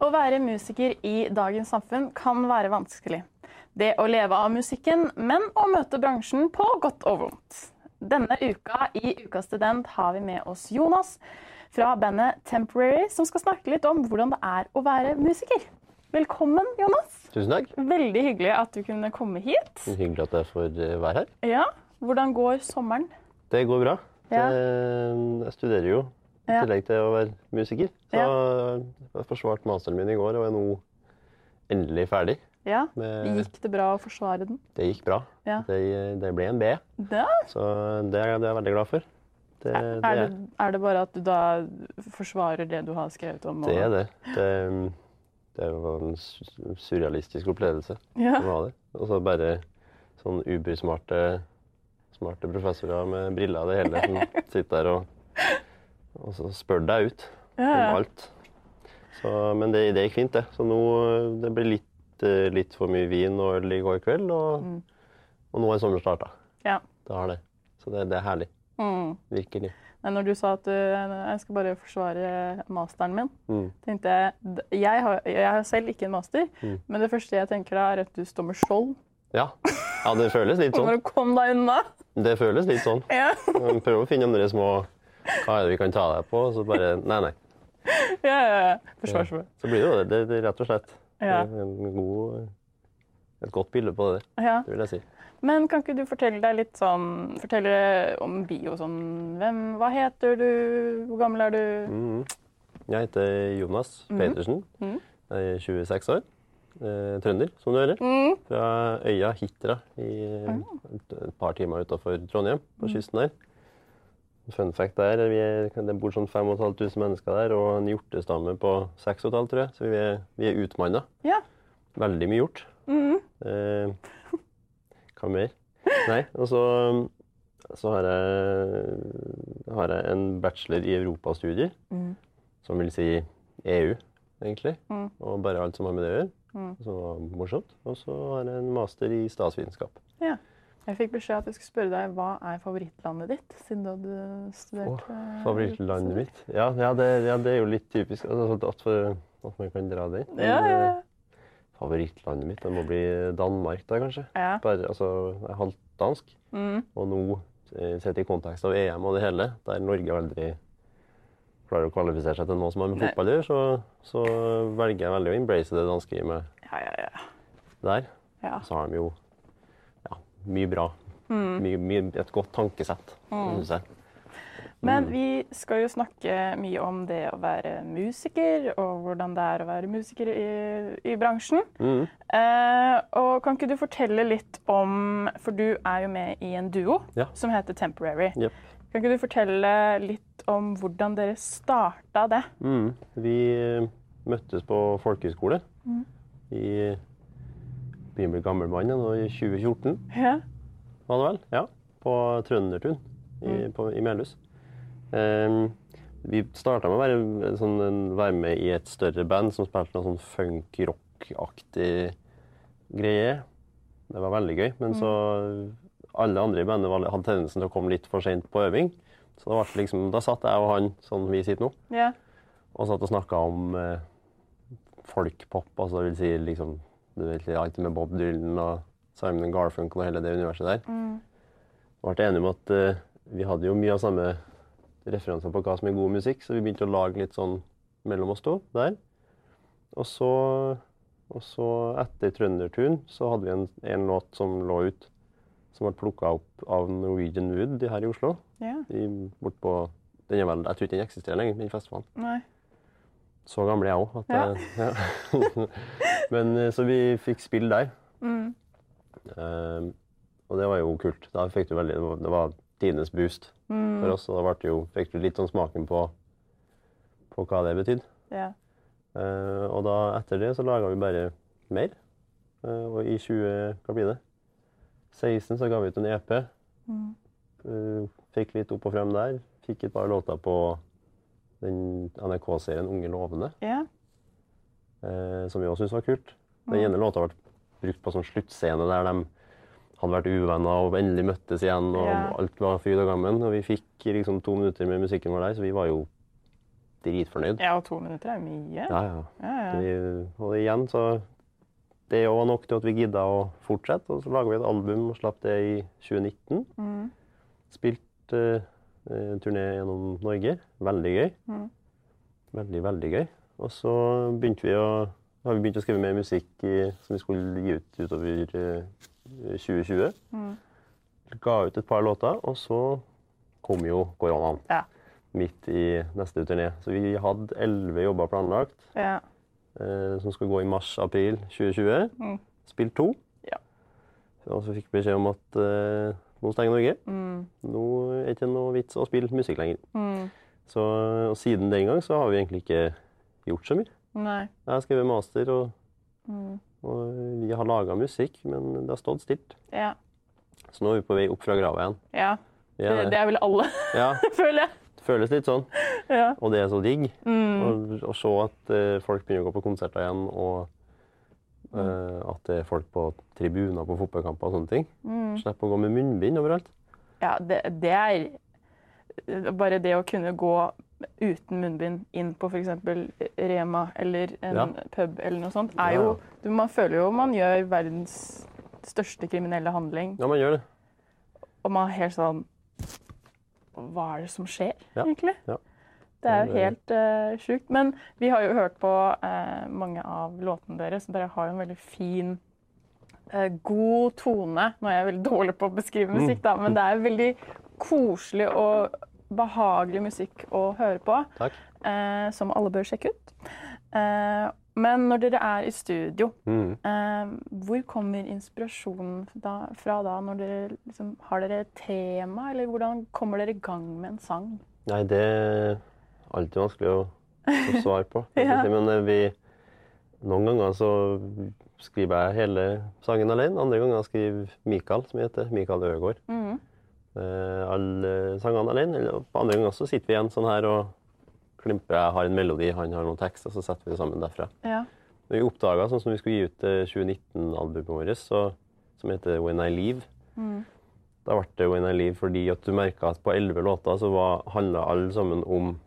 Å være musiker i dagens samfunn kan være vanskelig. Det å leve av musikken, men å møte bransjen på godt og vondt. Denne uka i Ukas student har vi med oss Jonas fra bandet Temporary, som skal snakke litt om hvordan det er å være musiker. Velkommen, Jonas. Tusen takk. Veldig hyggelig at du kunne komme hit. Hyggelig at jeg får eh, være her. Ja, Hvordan går sommeren? Det går bra. Ja. Jeg studerer jo i Ja. tillegg til å være musiker. Så jeg forsvarte masteren min i går og er nå endelig ferdig. Ja, Med- Gikk det bra å forsvare den? Det gikk bra. Ja. Det, det ble en B, Da? så det er det er jeg veldig glad for. Det, Er, det, er det bare at du da forsvarer det du har skrevet om? det er det. Det, det var en surrealistisk opplevelse. Ja. Det var det. Og så bare sånn ubersmarte smarte professorer med briller og det hele som sitter der og, og så spør deg ut Ja, om alt. Så, men det, det gikk fint, det. Så nå det ble litt, eh, litt for mye vin og øl i går kveld, og, og nå er sommeren starta. ja. Det har det. Så det, det er herlig. Mm. Virkelig. Nei, Når du sa at du, jeg skal bare forsvare masteren min, Mm. tenkte jeg Jeg har, jeg har selv ikke en master, Mm. men det første jeg tenker da, er at du står med skjold. Ja. ja, det føles litt Kommer sånn. kom deg unna. Det føles litt sånn. Ja, Prøv å finne andre små Hva er det vi kan ta deg på? Så bare Nei, nei. ja, ja. ja. Forsvarsfull. Så blir det jo det. Det, rett og slett Ja. en god, et godt bilde på det. Ja. Det vil jeg si. Men kan ikke du fortelle deg litt sånn Fortelle om bio sånn Hvem, Hva heter du? Hvor gammel er du? Mhm. Jeg heter Jonas Petersen. Mhm. Jeg er 26 år. Eh, trønder, som du hører. Mm. Fra øya Hitra i et, et par timer utafor Trondheim, på kysten der. Fun fact der, vi er, Det bor sånn 5500 mennesker der, og en hjortestamme på 6500, tror jeg. Så vi er, vi er utmanna. Ja. Veldig mye hjort. Mhm. Eh, hva mer? Nei, og så, så har, jeg, har jeg en bachelor i europastudier, Mm. som vil si EU, egentlig. Mm. Og bare alt som har med det å gjøre. Mm. Som var morsomt. Og så har jeg en master i statsvitenskap. Ja. Jeg fikk beskjed at jeg skulle spørre deg hva er favorittlandet ditt, siden du hadde studert oh, Favorittlandet mitt? Ja, ja, det, ja, det er jo litt typisk altså, at, for, at man kan dra dit. Men, Ja, eh, Favorittlandet mitt det må bli Danmark, da kanskje. ja. Bare, altså, jeg er halvt dansk. Mm. Og nå, eh, sett i kontekst av EM og det hele, der Norge aldri klarer å kvalifisere seg til noe som har med Nei. fotball å gjøre, så, så velger jeg veldig å embrace det danske i meg ja, ja, ja. der. ja. Så har de jo mye bra. Mm. Mye, mye, et godt tankesett, synes jeg. Men vi skal jo snakke mye om det å være musiker, og hvordan det er å være musiker i, i bransjen. Mm. Eh, og kan ikke du fortelle litt om For du er jo med i en duo Ja. som heter Temporary. Yep. Kan ikke du fortelle litt om hvordan dere starta det? Mm. Vi møttes på folkehøyskole Mm. i begynner å bli gammel mann nå, i 2014, Ja. var det vel? Ja. På Trøndertun i, Mm. på, i Melhus. Um, vi starta med å være, sånn, være med i et større band som spilte noe sånn funk-rock-aktig greie. Det var veldig gøy. Men så alle andre i bandet hadde tendensen til å komme litt for sent på øving. Så da, liksom, da satt jeg og han sånn vi sitter nå. ja. Og satt og snakka om eh, folkpop, altså det vil si liksom du vet, alltid med Bob Dylan og Simon Garfunkel og hele det universet der. Mm. Vi ble enige om at uh, vi hadde jo mye av samme referanser på hva som er god musikk, så vi begynte å lage litt sånn mellom oss to der. Og så, og så etter Trøndertun så hadde vi en, en låt som lå ut, som ble plukka opp av Norwegian Wood her i Oslo. Yeah. I, bort på, den er vel, jeg tror ikke den eksisterer lenger, den festivalen. Nei. Så gammel er jeg òg. Ja. Ja. Men eh, så vi fikk spille der. Mm. Eh, og det var jo kult. Da fikk du veldig, det var- tidenes boost Mm. for oss. Og da jo, fikk du litt sånn smaken på, på hva det betydde. Yeah. Uh, og da etter det så laga vi bare mer. Uh, og i 20, hva blir det? 16 så ga vi ut en EP. Mm. Uh, fikk litt opp og frem der. Fikk et par låter på den NRK-serien Unge lovende. ja. Eh, som vi også syntes var kult. Den ene låta ble brukt på sånn sluttscene der de hadde vært uvenner og endelig møttes igjen, og Ja. alt var fryd og gammen. Og vi fikk liksom to minutter med musikken vår der, så vi var jo dritfornøyd. Ja, og to minutter er mye. Ja, ja. Ja, ja. Vi, og igjen, så Det var nok til at vi gidda å fortsette. Og så laga vi et album og slapp det i 2019. Mm. Spilt eh, turné gjennom Norge. Veldig gøy. Mm. Veldig, veldig gøy. Og så begynte vi å, har vi begynt å skrive mer musikk i, som vi skulle gi ut utover eh, 2020. Mm. Ga ut et par låter, og så kom jo koronaen Ja. midt i neste turné. Så vi hadde elleve jobber planlagt ja. eh, som skulle gå i mars-april 2020. Mm. Spilt to. Ja. Og så fikk vi beskjed om at eh, nå stenger Norge. Mm. Nå er det ikke noe vits å spille musikk lenger. Mm. Så, og siden den gang så har vi egentlig ikke gjort så mye. Nei. Jeg har skrevet master, og, Mm. og vi har laga musikk, men det har stått stilt. Ja. Så nå er vi på vei opp fra grava igjen. ja. Det, det er vel alle, Ja, føler jeg. det føles litt sånn. Ja. Og det er så digg Mm. å, se at uh, folk begynner å gå på konserter igjen, og eh, at det er folk på tribuner på fotballkamper og sånne ting. Mm. Slipper å gå med munnbind overalt. Ja, det, det er Bare det å kunne gå uten munnbind inn på f.eks. Rema eller en Ja. pub eller noe sånt, er jo du, Man føler jo man gjør verdens største kriminelle handling, Ja, man gjør det. og man er helt sånn Hva er det som skjer, Ja, egentlig? ja. Det er jo helt uh, sjukt. Men vi har jo hørt på uh, mange av låtene deres, og dere har jo en veldig fin eh, god tone. Nå er jeg veldig dårlig på å beskrive musikk, da, men det er veldig koselig og behagelig musikk å høre på, eh, som alle bør sjekke ut. Eh, men når dere er i studio, Mm. eh, hvor kommer inspirasjonen da, fra da? Når dere liksom, har dere et tema, eller hvordan kommer dere i gang med en sang? Nei, det er alltid vanskelig å få svar på. Ja. Men eh, vi, noen ganger så skriver jeg hele sangen alene. Andre ganger skriver Mikael, som heter Mikael Øgård. Mhm. Eh, alle sangene alene. Eller på andre ganger så sitter vi igjen sånn her og klimper. Jeg har en melodi, han har noen tekst, og så setter vi det sammen derfra. Ja. Når vi oppdaga, sånn som vi skulle gi ut eh, 2019-albumet vårt, så, som heter When I Leave, Mm. da ble det When I Leave fordi at du merka at på elleve låter så var- handla alle sammen om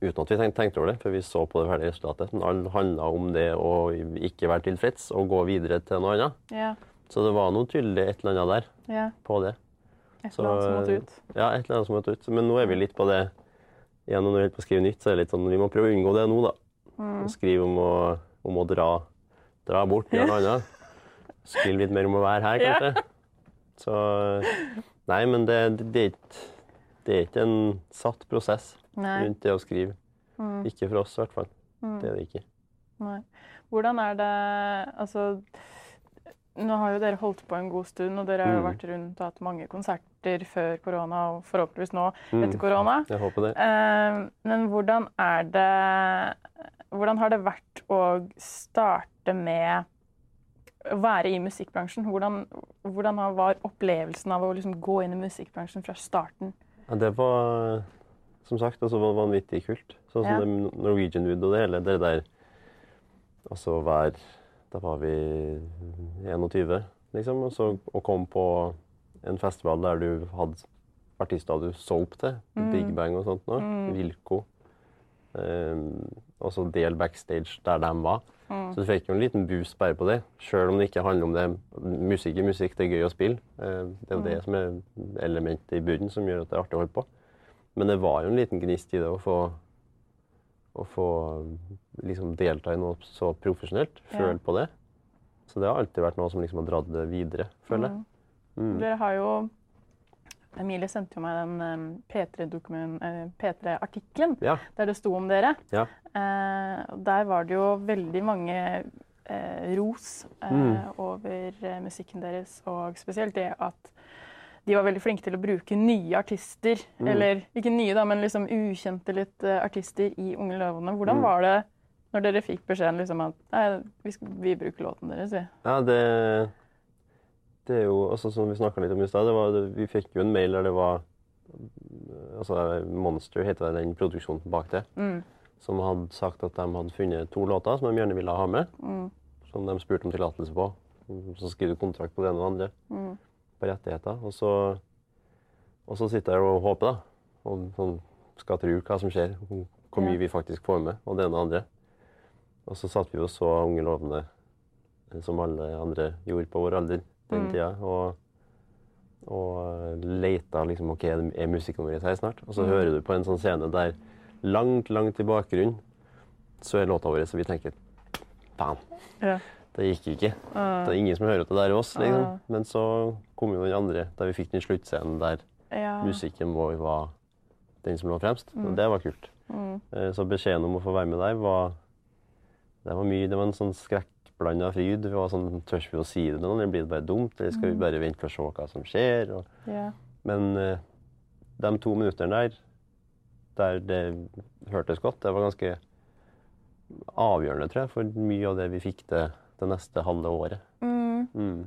Uten at vi tenkte over det, for vi så på det ferdige resultatet. Men alle handla om det å ikke være tilfreds og gå videre til noe annet. Ja. Så det var noe tydelig et eller annet der ja. på det. Et eller annet som måtte ut. Ja, et eller annet som måtte ut. Men nå er vi litt på det igjen, når vi holder på å skrive nytt, så er det litt sånn vi må prøve å unngå det nå, da. Mm. Skrive om å, om å dra, dra bort, gjøre noe annet. Skrive litt mer om å være her, kanskje. Så Nei, men det, det, det, er ikke, det er ikke en satt prosess Nei. rundt det å skrive. Mm. Ikke for oss, i hvert fall. Mm. Det er det ikke. Nei. Hvordan er det Altså, nå har jo dere holdt på en god stund, og dere har jo Mm. vært rundt og hatt mange konserter før korona, og forhåpentligvis nå Mm. etter korona. Jeg håper det. Eh, men hvordan er det Hvordan har det vært å starte med å være i musikkbransjen? Hvordan, hvordan var opplevelsen av å liksom gå inn i musikkbransjen fra starten? Ja, det var som sagt altså, var vanvittig kult. Sånn som Ja. Norwegian Wood og det hele. Det der Altså hver Da var vi 21, liksom. Og så og kom på en festival der du hadde artister du så opp til. Mm. Big Bang og sånt nå. Mm. Wilco. Um, og så del backstage der de var. Mm. Så du fikk jo en liten boost bare på det. Selv om det ikke handler om det. Musikk er musikk, det er gøy å spille. Eh, Det er jo Mm. det som er elementet i bunnen som gjør at det er artig å holde på. Men det var jo en liten gnist i det å få, å få liksom delta i noe så profesjonelt. Føle på det. Så det har alltid vært noe som liksom har dratt det videre, føler jeg. Mm. Mm. Dere har jo Emilie sendte jo meg den P3-dokumen- eh, P3-artikkelen Ja. der det sto om dere. Ja. Eh, der var det jo veldig mange eh, ros eh, Mm. over eh, musikken deres, og spesielt det at de var veldig flinke til å bruke nye artister. Mm. Eller ikke nye, da, men liksom ukjente litt eh, artister i Unge lovende. Hvordan Mm. var det når dere fikk beskjeden liksom at nei, vi, skal, vi bruker låten deres, vi? Ja, det, det er jo altså, Som vi snakka litt om i stad, vi fikk jo en mail der det var altså Monster heter den produksjonen bak det. Mm. Som hadde sagt at de hadde funnet to låter som de gjerne ville ha med. Mm. Som de spurte om tillatelse på. Så skriver du kontrakt på det ene og det andre. På rettigheter. Og så, og så sitter jeg og håper, da. Og sånn, skal tro hva som skjer. hvor mye vi faktisk får med, og det ene og det andre. Og så satt vi og så Unge lovende, eh, som alle andre gjorde på vår alder den Mm. tida. Og, og leita liksom OK, er musikknummeret her snart? Og så Mm. hører du på en sånn scene der langt, langt i bakgrunnen så er låta vår, så vi tenker faen, Ja. Det gikk ikke. Uh, Det er ingen som hører til der oss, liksom. Ah. Men så kom jo den andre, da vi fikk den sluttscenen der ja. musikken vår var den som lå fremst. Og det var kult. Mm. Eh, Så beskjeden om å få være med der var Det var mye, det var en sånn skrekkblanda fryd. Vi var sånn, Tør vi å si det nå? Eller blir det bare dumt? Eller skal vi bare vente og se hva som skjer? Og, Ja. men eh, de to minuttene der, der det hørtes godt, det var ganske avgjørende, tror jeg, for mye av det vi fikk det, det neste halve året. Mm. Mm.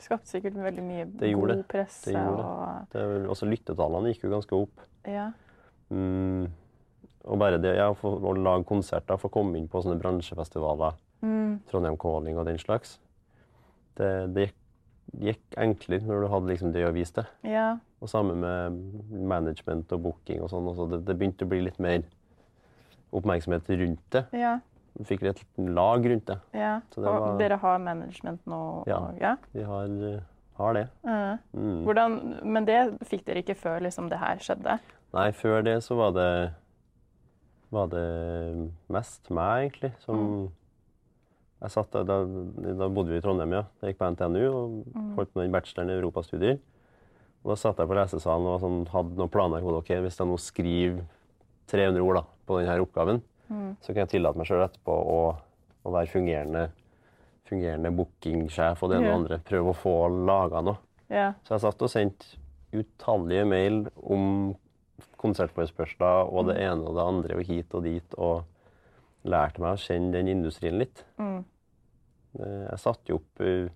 Skapte sikkert veldig mye Det god det. presse. Det gjorde det. Og, Det, også lyttetallene gikk jo ganske opp. ja. Mm. Og bare det ja, for, å lage konserter, få komme inn på sånne bransjefestivaler, Mm. Trondheim Calling og den slags, det, det gikk, gikk enklere når du hadde liksom det å vise til. ja. Og sammen med management og booking og sånn. Det, det begynte å bli litt mer oppmerksomhet rundt det. Ja. Vi fikk et lag rundt det. ja. Så det Og var- dere har management nå? Ja. Og, ja. Vi har, eh, har det. Uh. Mm. Hvordan, men det fikk dere ikke før liksom, det her skjedde? Nei, før det så var det var det mest meg, egentlig, som jeg satt da, da bodde vi i Trondheim, ja. Jeg gikk på NTNU og holdt med den bacheloren i europastudier. Og da satt jeg på lesesalen og sånn, hadde noen planer i hodet. ok, Hvis jeg nå skriver 300 ord da, på denne oppgaven, så kan jeg tillate meg sjøl etterpå å, å være fungerende, fungerende bookingsjef og det ene og andre. Prøve å få laga noe. Yeah. Så jeg satt og sendte utallige mail om konsertforespørsler og det ene og det andre og hit og dit, og lærte meg å kjenne den industrien litt. Mm. Eh, Jeg satte jo opp eh,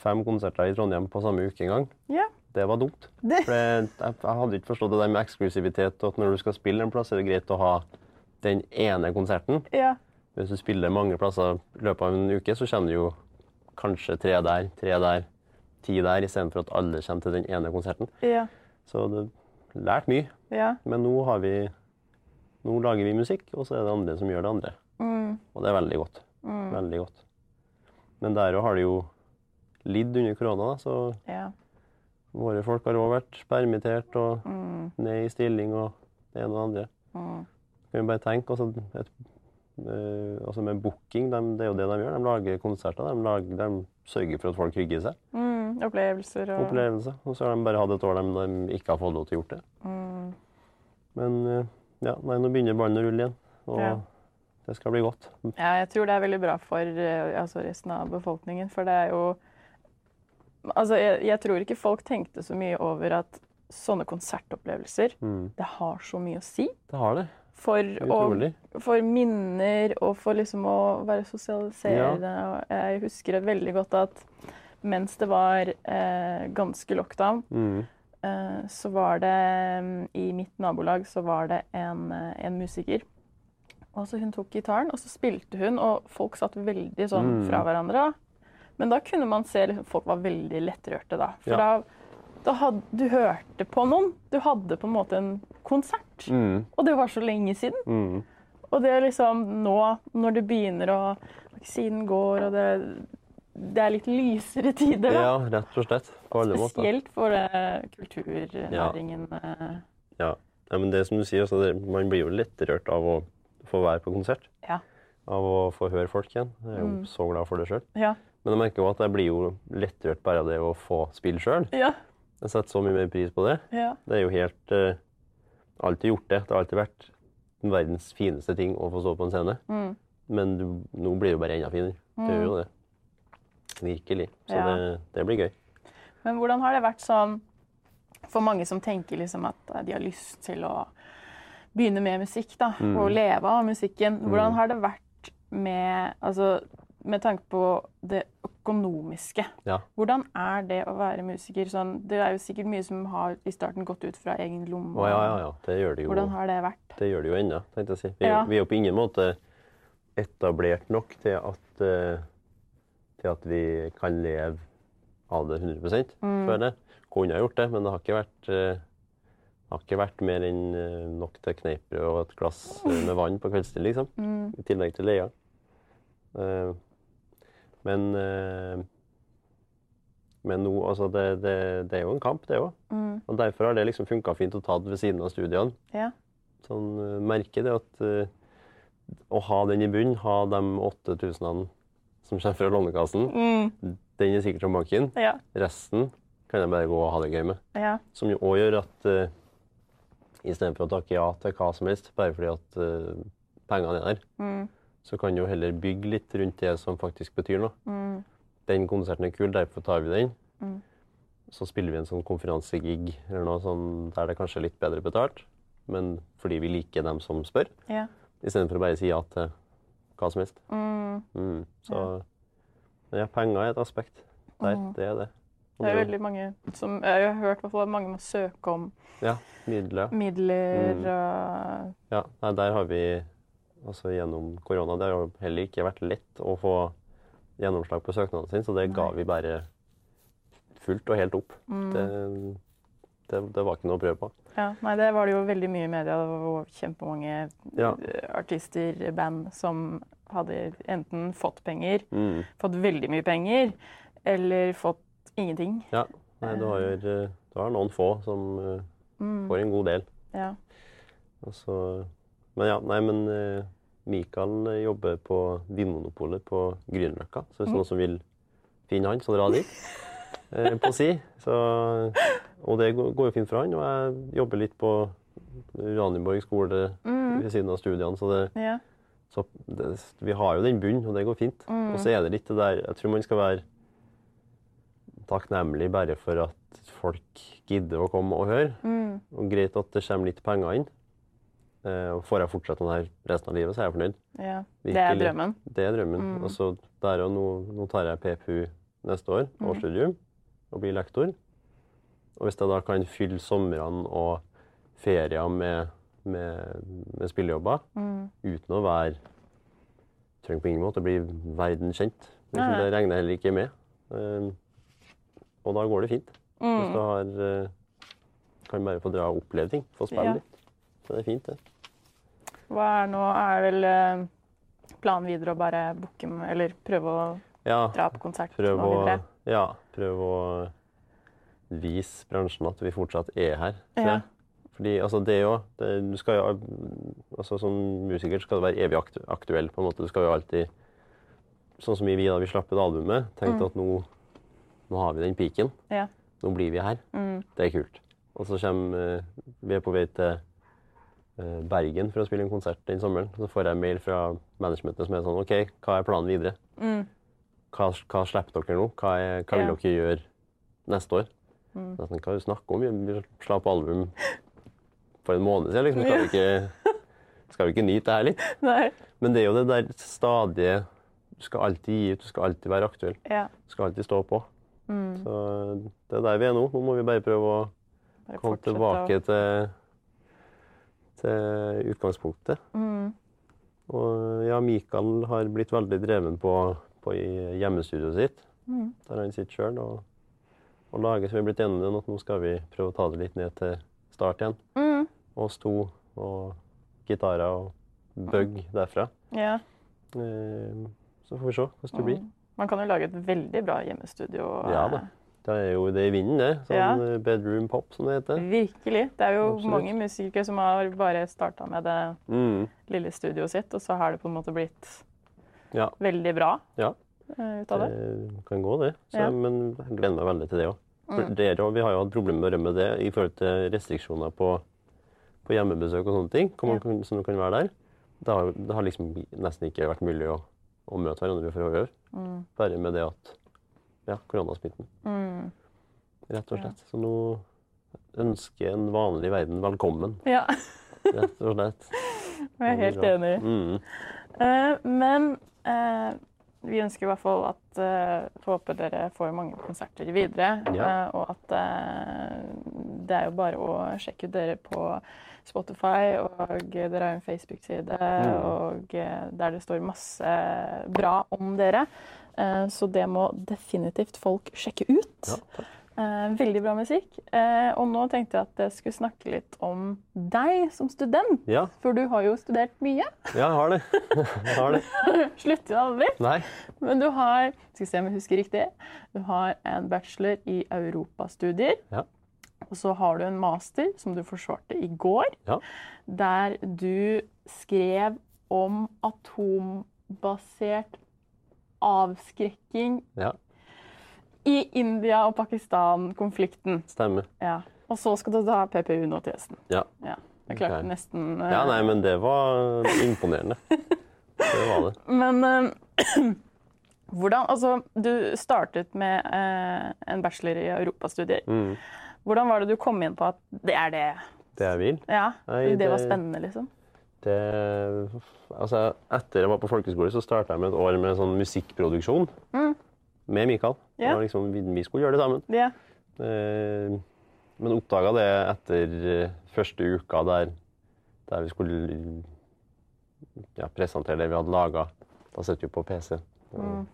fem konserter i Trondheim på samme uke en gang. Yeah. Det var dumt. Det, For jeg jeg hadde ikke forstått det der med eksklusivitet, og at når du skal spille en plass, er det greit å ha den ene konserten. ja. Hvis du spiller mange plasser i løpet av en uke, så kommer det jo kanskje tre der, tre der, ti der, istedenfor at alle kommer til den ene konserten. Ja. Så det lært mye. Ja. Men nå har vi Nå lager vi musikk, og så er det andre som gjør det andre. Mm. Og det er veldig godt. Mm. Veldig godt. Men der òg har det jo lidd under korona, så Ja. våre folk har òg vært permittert og Mm. ned i stilling og det ene og det andre. Kan vi bare tenke altså, et, eh, altså med booking, de, det er jo det de gjør. De lager konserter. De, lager, de sørger for at folk hygger seg. Mm. Opplevelser og Opplevelse. Og så har de bare hatt et år de, de ikke har fått lov til å gjort det. mm. Men eh, ja, nei, nå begynner ballen å rulle igjen. Og Ja. det skal bli godt. Ja, jeg tror det er veldig bra for eh, altså resten av befolkningen, for det er jo Altså, jeg, jeg tror ikke folk tenkte så mye over at sånne konsertopplevelser, Mm. det har så mye å si Det har det. For, å, for minner og for liksom å være sosialiserende. Og jeg husker veldig godt at mens det var eh, ganske lockdown, Mm. eh, så var det mm, I mitt nabolag så var det en, eh, en musiker. Og så Hun tok gitaren, og så spilte hun, og folk satt veldig sånn Mm. fra hverandre. Men da kunne man se liksom, folk var veldig lettrørte, da. For Ja. da, da hadde du hørte på noen. Du hadde på en måte en konsert. Mm. Og det var så lenge siden. Mm. Og det er liksom nå, når det begynner å Vaksinen går, og det, det er litt lysere tider, da. Ja, rett og slett. På alle måter. Spesielt for uh, kulturnæringen. eh. Ja. ja, men det som du sier, altså, man blir jo litt rørt av å få være på konsert. Ja. Av å få høre folk igjen. Jeg er jo Mm. så glad for det sjøl. Ja. Men jeg merker jo at jeg blir jo lettrørt bare av det å få spille sjøl. Ja. Jeg setter så mye mer pris på det. ja. Det er jo helt uh, Alltid gjort det. Det har alltid vært verdens fineste ting å få stå på en scene. Mm. Men du, nå blir det jo bare enda finere. Det gjør jo det. Virkelig. Så Ja. det, det blir gøy. Men hvordan har det vært sånn for mange som tenker liksom at eh, de har lyst til å begynne med musikk da, Mm. og leve av musikken? Hvordan har det vært med, altså, med tanke på det økonomiske? Ja. Hvordan er det å være musiker? Sånn, det er jo sikkert mye som har i starten gått ut fra egen lomme. Oh, ja, ja, ja. Det gjør det jo. Hvordan har det vært? Det gjør det jo ennå, tenkte jeg å si. Vi Ja. vi er jo på ingen måte etablert nok til at, uh, til at vi kan leve av det 100 Mm. føler jeg. Kunne ha gjort det, men det har ikke vært, eh, har ikke vært mer enn eh, nok til kneippbrød og et glass med vann på kveldstid, liksom. Mm. I tillegg til leia. Men eh, men nå, altså det, det, det er jo en kamp, det òg. Mm. Og derfor har det liksom funka fint å ta det ved siden av studiene. Ja. Sånn, eh, merker det at eh, å ha den i bunnen, ha de 8000 som kommer fra Lånekassen, Mm. den er sikkert fra banken. Ja. Resten kan jeg bare gå og ha det gøy med. Ja. Som jo òg gjør at uh, istedenfor å takke ja til hva som helst, bare fordi at uh, pengene er der, Mm. Så kan du jo heller bygge litt rundt det som faktisk betyr noe. Mm. Den konserten er kul, derfor tar vi den. Mm. Så spiller vi en sånn konferansegig eller noe sånn der det kanskje er litt bedre betalt, men fordi vi liker dem som spør, Ja. istedenfor å bare si ja til hva som helst. Mm. Mm. Så ja, penger er et aspekt der. Mhm. Det er det. Og Det er veldig mange som Jeg har hørt at mange må søke om Ja, midler. midler Mm. og Ja, nei, der har vi altså gjennom korona Det har jo heller ikke vært lett å få gjennomslag på søknaden sin, så det ga vi bare fullt og helt opp. mm. Det, det, det var ikke noe å prøve på. Ja, nei, det var det jo veldig mye i media. Det var kjempemange Ja. eh, artister, band, som hadde enten fått penger, Mm. fått veldig mye penger, eller fått ingenting. Ja. Nei, du har, jo, du har noen få som eh, Mm. får en god del. Ja. Og så, men ja, nei, men eh, Mikael eh, jobber på Vinmonopolet på Grünerløkka, så hvis Mm. noen som vil finne han, så dra dit. Eh, på si. Så, og det går jo fint for han, og jeg jobber litt på Uranienborg skole Mm. ved siden av studiene, så, det, ja. så det, vi har jo den bunnen, og det går fint. Mm. Og så er det litt det der Jeg tror man skal være takknemlig bare for at folk gidder å komme og høre. Mm. Og greit at det kommer litt penger inn. Eh, og får jeg fortsette sånn her resten av livet, så er jeg fornøyd. ja. Det er drømmen. Det er drømmen. Mm. Og så der og nå, nå tar jeg PPU neste år, Mm. årsstudium, og blir lektor. Og hvis jeg da kan fylle somrene og ferier med, med, med spillejobber Mm. uten å være Trenger på ingen måte å bli verdenskjent. Nei, nei. Det regner jeg heller ikke med. Eh, og da går det fint. Hvis Mm. du har, eh, kan bare få dra og oppleve ting. Få spille Ja. Så det er fint, det. Hva er nå Er vel eh, planen videre å bare booke med- Eller prøve å Ja, dra på konsert prøv å, ja, Prøve å vise bransjen at vi fortsatt er her. Ja. Fordi altså, det er jo det, Du skal jo altså, Som musiker skal du være evig aktu aktuell, på en måte. Du skal jo alltid Sånn som vi, da vi slapp et albumet, tenkte Mm. at nå, nå har vi den piken. Ja. Nå blir vi her. Mm. Det er kult. Og så kommer eh, Vi er på vei til Bergen for å spille en konsert den sommeren. Så får jeg mail fra managementet som er sånn OK, hva er planen videre? Mm. Hva, hva slipper dere nå? Hva, er, hva vil Ja. dere gjøre neste år? Mm. Så jeg Hva er det du snakker om? Vi slapp album for en måned siden. Liksom. Skal, vi ikke, skal vi ikke nyte det her litt? Nei. Men det er jo det der stadige Du skal alltid gi ut, du skal alltid være aktuell. Ja. Du skal alltid stå på. Mm. Så det er der vi er nå. Nå må vi bare prøve å Bare komme tilbake tilbake til, til utgangspunktet. Mm. Og ja, Mikael har blitt veldig dreven på, på i hjemmestudioet sitt, Mm. der han sitter sjøl og, og lager. Så vi er blitt enige om at nå skal vi prøve å ta det litt ned til start igjen. Mm. Oss to og gitarer og bug derfra. Ja. Eh, Så får vi se hvordan det blir. Mm. Man kan jo lage et veldig bra hjemmestudio. Ja da. Det er jo det i vinden, det. Sånn Ja. eh, bedroom pop, som det heter. Virkelig. Det er jo Absolutt. mange musikere som har bare starta med det Mm. lille studioet sitt, og så har det på en måte blitt Ja. veldig bra Ja. eh, ut av det. Det kan gå, det. Så, Ja. Men jeg gleder meg veldig til det òg. Mm. Vi har jo hatt problemer med det i forhold til restriksjoner på, på hjemmebesøk og sånne ting. Ja. kan, som kan være der. Det har, det har liksom nesten ikke vært mulig å, å møte hverandre for å øve. Mm. Bare med det at ja, koronasmitten, Mm. rett og slett. Så nå ønsker en vanlig verden velkommen, Ja, rett og slett. jeg er helt enig. Mm. Uh, men uh, vi ønsker i hvert fall at uh, Håper dere får mange konserter videre. Ja. Uh, og at det er jo bare å sjekke ut dere på Spotify, og dere har en Facebook-side Mm. og der det står masse bra om dere. Eh, så det må definitivt folk sjekke ut. Ja. Eh, veldig bra musikk. Eh, og nå tenkte jeg at jeg skulle snakke litt om deg som student. Ja, For du har jo studert mye. ja jeg har det. Jeg har det. Slutter jo aldri. Nei. Men du har skal vi se om jeg husker riktig, du har en bachelor i europastudier. Ja. Og så har du en master som du forsvarte i går, Ja. der du skrev om atombasert avskrekking Ja, i India- og Pakistan-konflikten. stemmer. Ja. Og så skal du ta PPU nå til høsten. Ja. Ja. Jeg klarte okay. nesten uh... ja, nei, men det var imponerende. Det var det. Men uh, hvordan Altså, du startet med uh, en bachelor i europastudier. Mm. Hvordan var det du kom inn på at det er det? Det jeg vil. Ja, Nei, det var spennende, liksom? Det, altså, etter jeg var på folkeskole, så starta jeg med et år med sånn musikkproduksjon Mm. med Mikael. Yeah. Liksom, vi, skulle gjøre det sammen. Yeah. Eh, men oppdaga det etter eh, første uka der, der vi skulle ja, presentere det vi hadde laga. Da sitter vi på PC. Mm.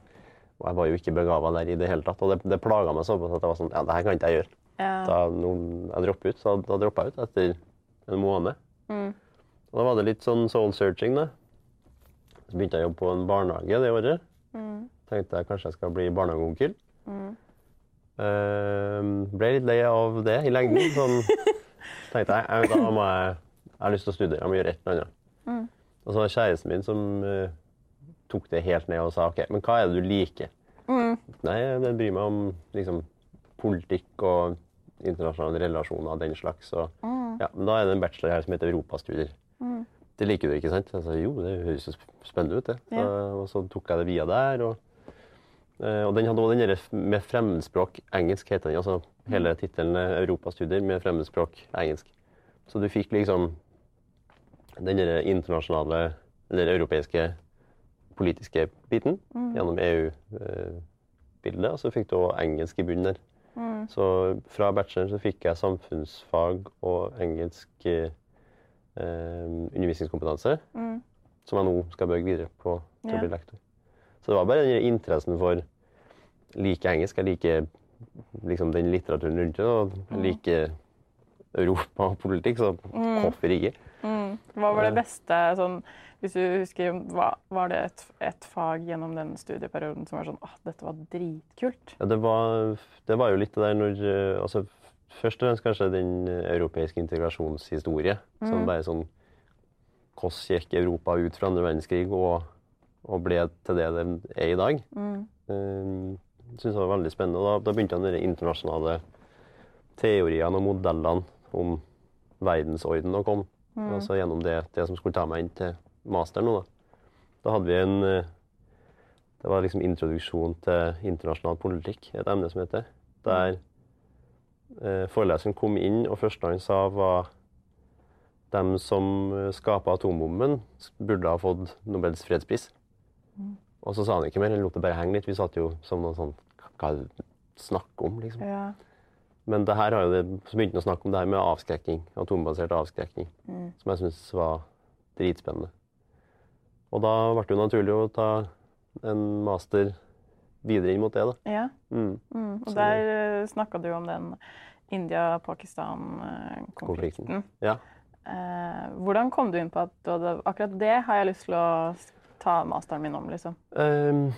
Og jeg var jo ikke begava der i det hele tatt. Og det, det plaga meg såpass at jeg var sånn Ja, det her kan ikke jeg gjøre. ja. Da nå, jeg dropper ut, så da droppa jeg ut etter en måned. Mm. Og da var det litt sånn soul searching, da. Så begynte jeg å jobbe på en barnehage det året. Mm. Tenkte jeg kanskje jeg skal bli barnehageonkel. Mm. Uh, ble litt lei av det i lengden. Sånn, tenkte jeg, jeg, da må jeg, jeg har lyst til å studere, jeg må gjøre et eller annet. Mm. Og så var det kjæresten min som uh, tok det helt ned og sa OK, men hva er det du liker? Mm. Nei, jeg bryr meg om liksom, politikk og internasjonale relasjoner og den slags. Og, Mm. ja, men da er det en bachelor her som heter europastudier. Mm. Det liker du ikke, sant? Jeg sa jo, det høres jo spennende ut, det. Så, Ja. og så tok jeg det via der. Og, Uh, og den hadde også den der med fremmedspråk engelsk, heter den. Altså hele tittelen er europastudier med fremmedspråk engelsk. Så du fikk liksom den der internasjonale, eller europeiske politiske biten gjennom EU-bildet, og så fikk du også engelsk i bunnen der. Mm. Så fra bacheloren så fikk jeg samfunnsfag og engelsk eh, undervisningskompetanse, Mm. som jeg nå skal bygge videre på til å bli lektor. Så det var bare den interessen for like engelsk. Jeg liker liksom den litteraturen rundt det, og jeg liker Europa og politikk, så hvorfor ikke? Mm. Hva var det Eh. beste sånn Hvis du husker, hva, var det et, et fag gjennom den studieperioden som var sånn at dette var dritkult? Ja, det, var, det var jo litt det der når eh, altså, Først og fremst kanskje den europeiske integrasjonshistorie. Som bare sånn Hvordan gikk Europa ut fra andre verdenskrig og, og ble til det det er i dag? Mm. Um, synes jeg var veldig spennende. Da, da begynte med de internasjonale teoriene og modellene om verdensorden å komme. Altså gjennom det, det som skulle ta meg inn til master nå. Da, da hadde vi en eh, Det var liksom introduksjon til internasjonal politikk, et emne som heter. Der eh, foreleseren kom inn, og første han sa, var dem som eh, skapa atombomben, burde ha fått Nobels fredspris. Og så sa han ikke mer, han lot det bare henge litt. Vi satt jo som noen sånn Hva er det du snakker om, liksom? Ja. Men det her har jo det, så begynte han å snakke om det her med avskrekking, atombasert avskrekking, Mm. som jeg syns var dritspennende. Og da ble det jo naturlig å ta en master videre inn mot det, da. ja. Mm. Mm. Og Så- der snakka du om den India-Pakistan-konflikten. Ja. Uh, hvordan kom du inn på at hadde, akkurat det har jeg lyst til å ta masteren min om, liksom? Um,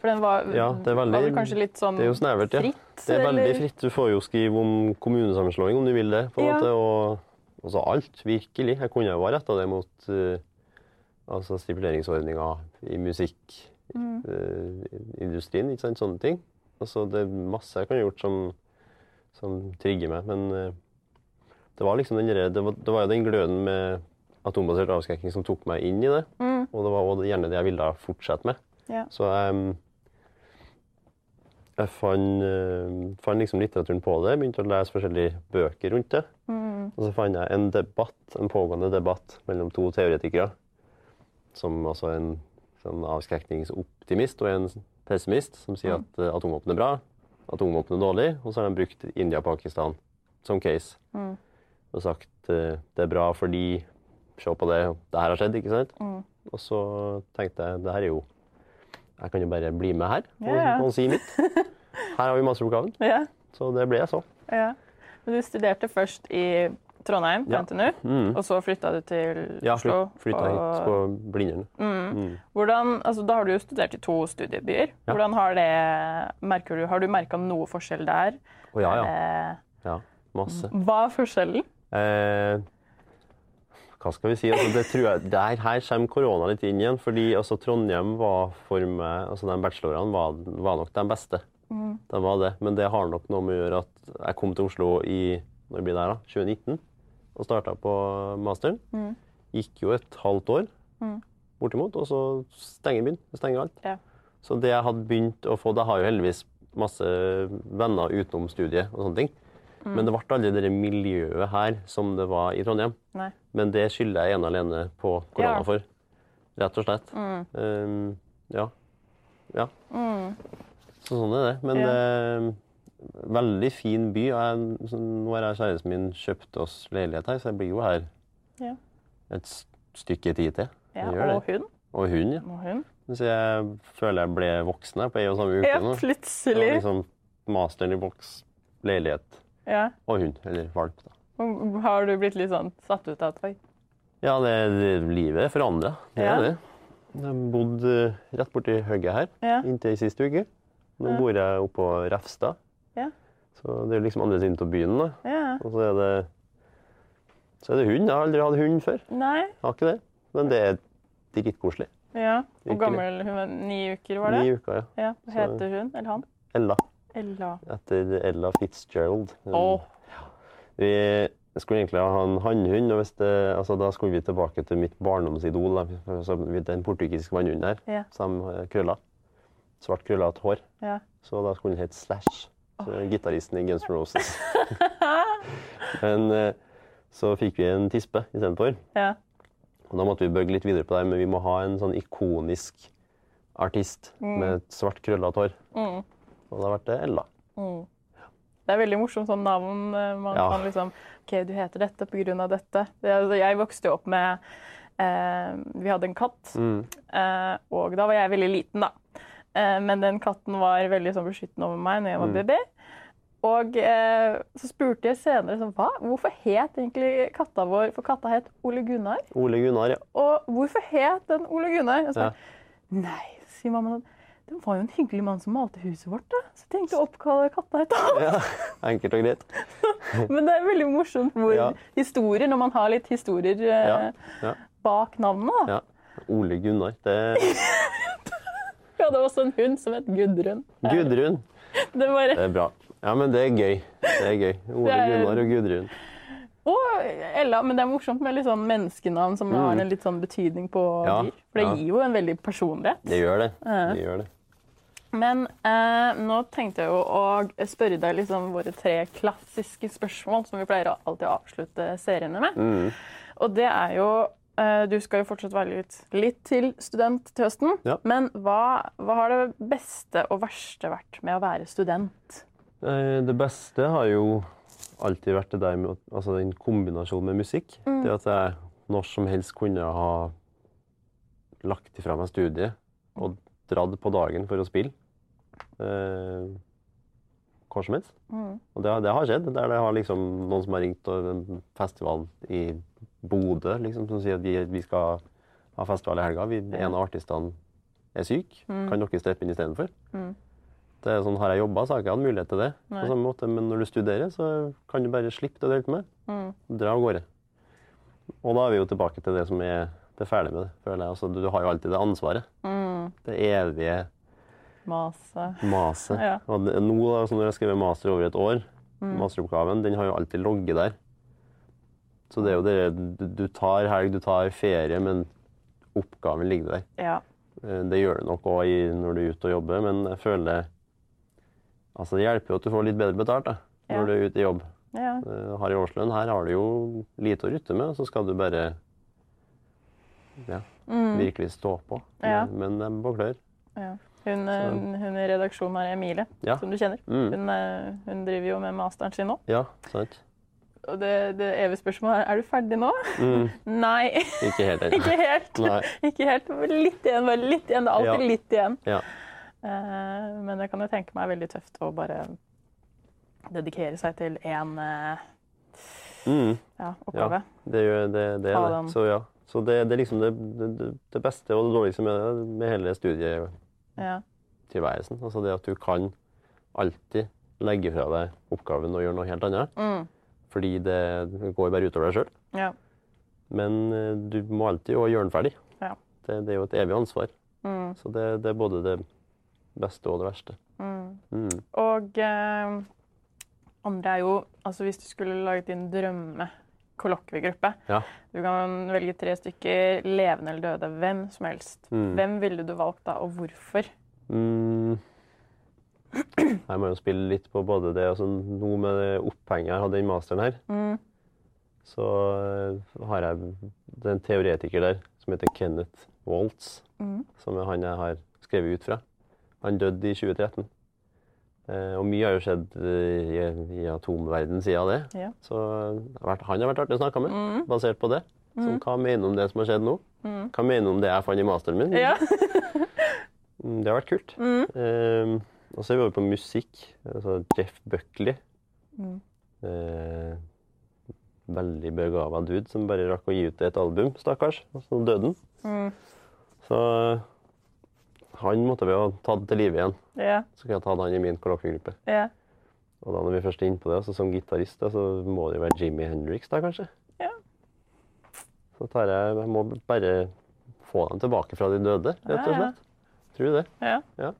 For den var, Ja, det er veldig- var kanskje litt sånn det er jo snevert, ja. det er veldig eller? fritt. Du får jo skrive om kommunesammenslåing om du vil det. på en Ja. måte, og altså alt, virkelig. Jeg kunne jo ha retta det mot uh, altså stipuleringsordninger i musikkindustrien, Mm. ikke sant, sånne ting. Altså, det er masse jeg kan ha gjort som, som trigger meg, men eh, det var liksom den det, var, det var jo den gløden med atombasert avskrekking som tok meg inn i det. Mm. Og det var også gjerne det jeg ville fortsette med. Ja. Så jeg, jeg fant, eh, fant liksom litteraturen på det, begynte å lese forskjellige bøker rundt det. Mm. Og så fant jeg en debatt, en pågående debatt mellom to teoretikere. Som altså en sånn avskrekningsoptimist og en pessimist, som sier at eh, atomvåpen er bra, atomvåpen er dårlig, og så har de brukt India og Pakistan som case. Mm. Og sagt eh, det er bra fordi Se på det, det her har skjedd, ikke sant? Mm. Og så tenkte jeg det her er jo Jeg kan jo bare bli med her og, ja. og si mitt. Her har vi masteroppgaven. Yeah. Så det ble jeg så. Ja. Men du studerte først i Trondheim på Ja. NTNU, Mm. og så flytta du til Ja, Oslo. flytta hit på Blindern. Mm. Mm. Hvordan, altså, da har du jo studert i to studiebyer. Ja. Hvordan har det merker du, Har du merka noe forskjell der? Oh, ja, ja. Eh, ja. Masse. hva er forskjellen? Eh, hva skal vi si? Altså, det tror jeg, der, her kommer korona litt inn igjen. fordi altså, Trondheim var for meg altså De bachelorene var, var nok de beste. Mm. De var det. Men det har nok noe med å gjøre at jeg kom til Oslo i når blir det her da, 2019 og starta på masteren. Mm. Gikk jo et halvt år Mm. bortimot, og så stenger byen. Stenger alt. Ja. Så det jeg hadde begynt å få Jeg har jo heldigvis masse venner utenom studiet og sånne ting. Mm. Men det ble aldri det miljøet her som det var i Trondheim. Nei. Men det skylder jeg ene og alene på korona Ja. for. Rett og slett. Um, ja. ja. Mm. Så sånn er det. Men Ja. det er veldig fin by. og Jeg, så nå har jeg kjæresten min kjøpt oss leilighet her, så jeg blir jo her Ja. et stykke tid til. Ja, og det. hund. Og hund, ja. Og hun. Så jeg føler jeg ble voksen her på en og samme uke Ja, nå. Plutselig. liksom masteren i boks, leilighet Ja. og hund. Eller valp, da. Har du blitt litt sånn satt ut av et Oi. Ja, det, det, livet er forandra. Det Ja. er det. Jeg bodde eh, rett borti hugget her Ja. inntil siste uke. Nå bor jeg oppe på Refstad. Så det er liksom andre siden av byen. da. Ja. Og så er det så er det hund. Jeg har aldri hatt hund før. Nei. Jeg har ikke det. Men det er dritkoselig. Ja. Hvor gammel hun var? Ni uker, var det? Ni uker, ja. Ja. Hva heter hun? Eller han? Ella. Ella. Etter Ella Fitzgerald. Oh. Vi skulle egentlig ha en hannhund, og det, altså, da skulle vi tilbake til mitt barndomsidol. Den portugisiske vannhunden der, Ja. som krøller. Svart krøllete hår. Ja. Så da skulle den hete Slash. Så Gitaristen i Guns N' Roses. Men eh, så fikk vi en tispe istedenfor. Ja. Og da måtte vi bøgge litt videre på det, men vi må ha en sånn ikonisk artist med et svart krøllete hår. Mm. Og da har det Ella. Mm. Det er veldig morsomt sånn navn. eh, Man Ja. kan liksom OK, du heter dette på grunn av dette. Altså, jeg vokste jo opp med eh, Vi hadde en katt, Mm. eh, og da var jeg veldig liten, da. Eh, men den katten var veldig sånn beskyttende over meg når jeg var Mm. baby. Og eh, så spurte jeg senere sånn, hva? hvorfor het egentlig katta vår For katta het Ole Gunnar. Ole Gunnar, ja. Og hvorfor het den Ole Gunnar? Og så, Ja. Nei, sier mamma. sånn, Det var jo en hyggelig mann som malte huset vårt. da. Så jeg tenkte å oppkalle katta etter ham. ja. Enkelt og greit. Men det er veldig morsomt hvor Ja. historier, når man har litt historier eh, ja. bak navnet. da. ja. Ole Gunnar. Det Vi hadde også en hund som het Gudrun. Gudrun. Det var, Det er bra. Ja, men det er gøy. Det er gøy. Ole er- Gunnar og Gudrun. og Ella, men det er morsomt med litt sånn menneskenavn som har en litt sånn betydning på Mm. Ja, dyr. For det ja. gir jo en veldig personlighet. Det gjør det. Det gjør det. Men eh, nå tenkte jeg jo å spørre deg liksom våre tre klassiske spørsmål som vi pleier å alltid avslutte seriene med. Mm. Og det er jo Du skal jo fortsatt være litt, litt til student til høsten. Ja. Men hva, hva har det beste og verste vært med å være student? Eh, Det beste har jo alltid vært det der med altså den kombinasjonen med musikk. Mm. Det at jeg når som helst kunne ha lagt ifra meg studiet og dratt på dagen for å spille. Eh, hvor som helst. Mm. Og det, det har skjedd. Der det har liksom noen som har ringt og en festival i Bodø liksom, som sier at vi, vi skal ha festival i helga. Vi, en av artistene er syk. Kan dere steppe inn istedenfor? Mm. Det er sånn, Har jeg jobba, så har jeg ikke hatt mulighet til det. Nei. på samme måte, Men når du studerer, så kan du bare slippe det du holder på med. Mm. Dra av gårde. Og da er vi jo tilbake til det som er det ferdige med det. føler jeg. Altså, du, har jo alltid det ansvaret. Mm. Det evige Mase. maset. Ja. Og nå da, så når jeg har skrevet master over et år, Mm. masteroppgaven, den har jo alltid logget der. Så det er jo det du, tar helg, du tar ferie, men oppgaven ligger der. Ja. Eh, Det gjør det nok òg når du er ute og jobber, men jeg føler Altså, det hjelper jo at du får litt bedre betalt da, Ja. når du er ute i jobb. ja. Eh, Har i årslønn. Her har du jo lite å rutte med, så skal du bare ja, virkelig stå på. Mm. Ja. Men de er klør. ja. Hun, eh, hun i redaksjonen her, Emilie, Ja. som du kjenner, Mm. hun, hun driver jo med masteren sin nå. Ja, sant? Og det, det evige spørsmålet er er du ferdig nå? Mm. Nei, Ikke helt ikke helt. Ikke helt. Litt igjen, bare litt igjen. Det er alltid Ja. litt igjen. Ja. Uh, men det kan jeg tenke meg er veldig tøft å bare dedikere seg til én uh, Mm. ja, oppgave. Det, gjør- det, det er det. Så ja. Så det, er liksom det, beste og det dårligste med, med hele studietilværelsen. Ja. Altså det at du kan alltid legge fra deg oppgaven og gjøre noe helt annet. Mm. Fordi det går bare utover deg sjøl. ja. Men eh, du må alltid gjøre den ferdig. Ja. Det, det er jo et evig ansvar. Mm. Så det, det er både det beste og det verste. Mm. Mm. Og eh, andre er jo Altså hvis du skulle laget din drømme-kollokviegruppe Ja. Du kan velge tre stykker, levende eller døde. Hvem som helst. Mm. Hvem ville du valgt da, og hvorfor? Mm. Jeg må jo spille litt på både det altså Nå med det opphenget jeg hadde i masteren her, Mm. så eh, har jeg Det er en teoretiker der som heter Kenneth Waltz, Mm. som er han jeg har skrevet ut fra. Han døde i 2013. Eh, og mye har jo skjedd eh, i, i atomverden siden det. Ja. Så vært, han har vært artig å snakke med, Mm. basert på det. Så hva mener du om det som har skjedd nå? Mm. Hva mener du om det jeg fant i masteren min? Ja. Mm, Det har vært kult. Mm. Eh, og så er vi over på musikk. Altså Jeff Buckley. Mm. Eh, veldig begava dude som bare rakk å gi ut et album, stakkars. Og så døde han. Mm. Så eh, han måtte vi ha tatt til live igjen. Yeah. Så kunne jeg tatt han i min kollokviegruppe. Yeah. Og da når vi først er inne på det, så som gitarist, så må det jo være Jimmy Hendrix, da kanskje. Ja. Så tar jeg, jeg må bare få dem tilbake fra de døde, rett og Ja, ja. Tror du det? ja. Ja.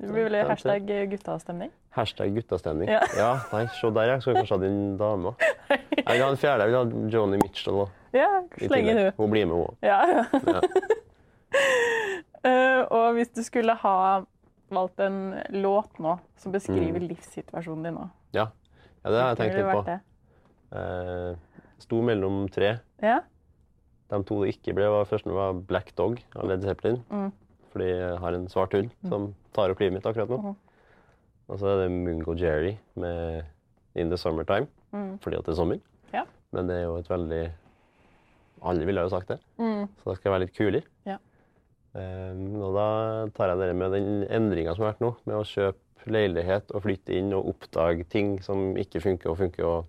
Det blir vel hashtag guttastemning. Hashtag guttastemning. Ja. nei, se der, jeg. Skulle kanskje hatt en dame. Jeg vil ha en fjerde. Jeg vil ha Joni Mitchell òg. Ja, slenge hun. Hun blir med, hun òg. Ja, ja. Ja. Eh, og hvis du skulle ha valgt en låt nå som beskriver Mm. livssituasjonen din nå, Ja. ja, det har jeg tenkt litt på. Uh. Sto mellom tre. Ja? De to det ikke ble, var første var Black Dog av Led Zeppelin. Mm. Fordi jeg har en svart hund som tar opp livet mitt akkurat nå. Og så er det Mungo Jerry med In the Summertime, Mm. fordi at det er sommer. Ja. Men det er jo et veldig Alle ville jo sagt det. Mm. Så det skal være litt kulere. Ja. Um, og da tar jeg det med den endringa som har vært nå, med å kjøpe leilighet og flytte inn og oppdage ting som ikke funker og funker og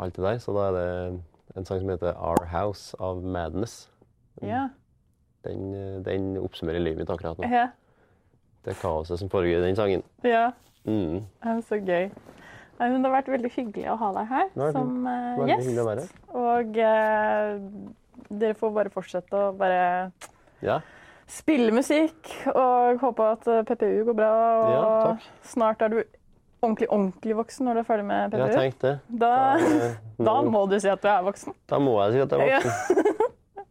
alt det der. Så da er det en sang som heter Our House av Madness. Ja. Den, eh, den oppsummerer livet mitt akkurat nå. Ja. Det kaoset som foregår i den sangen. ja. Mm. Det er så gøy. Men Det har vært veldig hyggelig å ha deg her Nei, som uh, gjest. Og uh, dere får bare fortsette å bare Ja. spille musikk og håpe at PPU går bra. Og Ja, snart er du ordentlig ordentlig voksen når du er ferdig med PPU. tenkt det. Da, da må du si at du er voksen. Da må jeg si at jeg er Ja. voksen.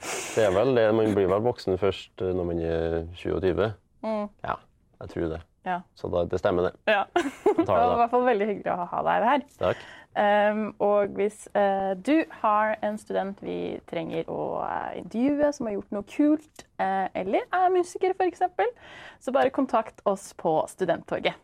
Det er vel det. Man blir vel voksen først eh, når man er 27. Mm. Ja, jeg tror det. Ja. Så da, det stemmer, det. Ja. Det var i hvert fall veldig hyggelig å ha deg her. Takk. Um, og hvis uh, du har en student vi trenger å uh, intervjue, som har gjort noe kult, uh, eller er musiker f.eks., så bare kontakt oss på Studenttorget.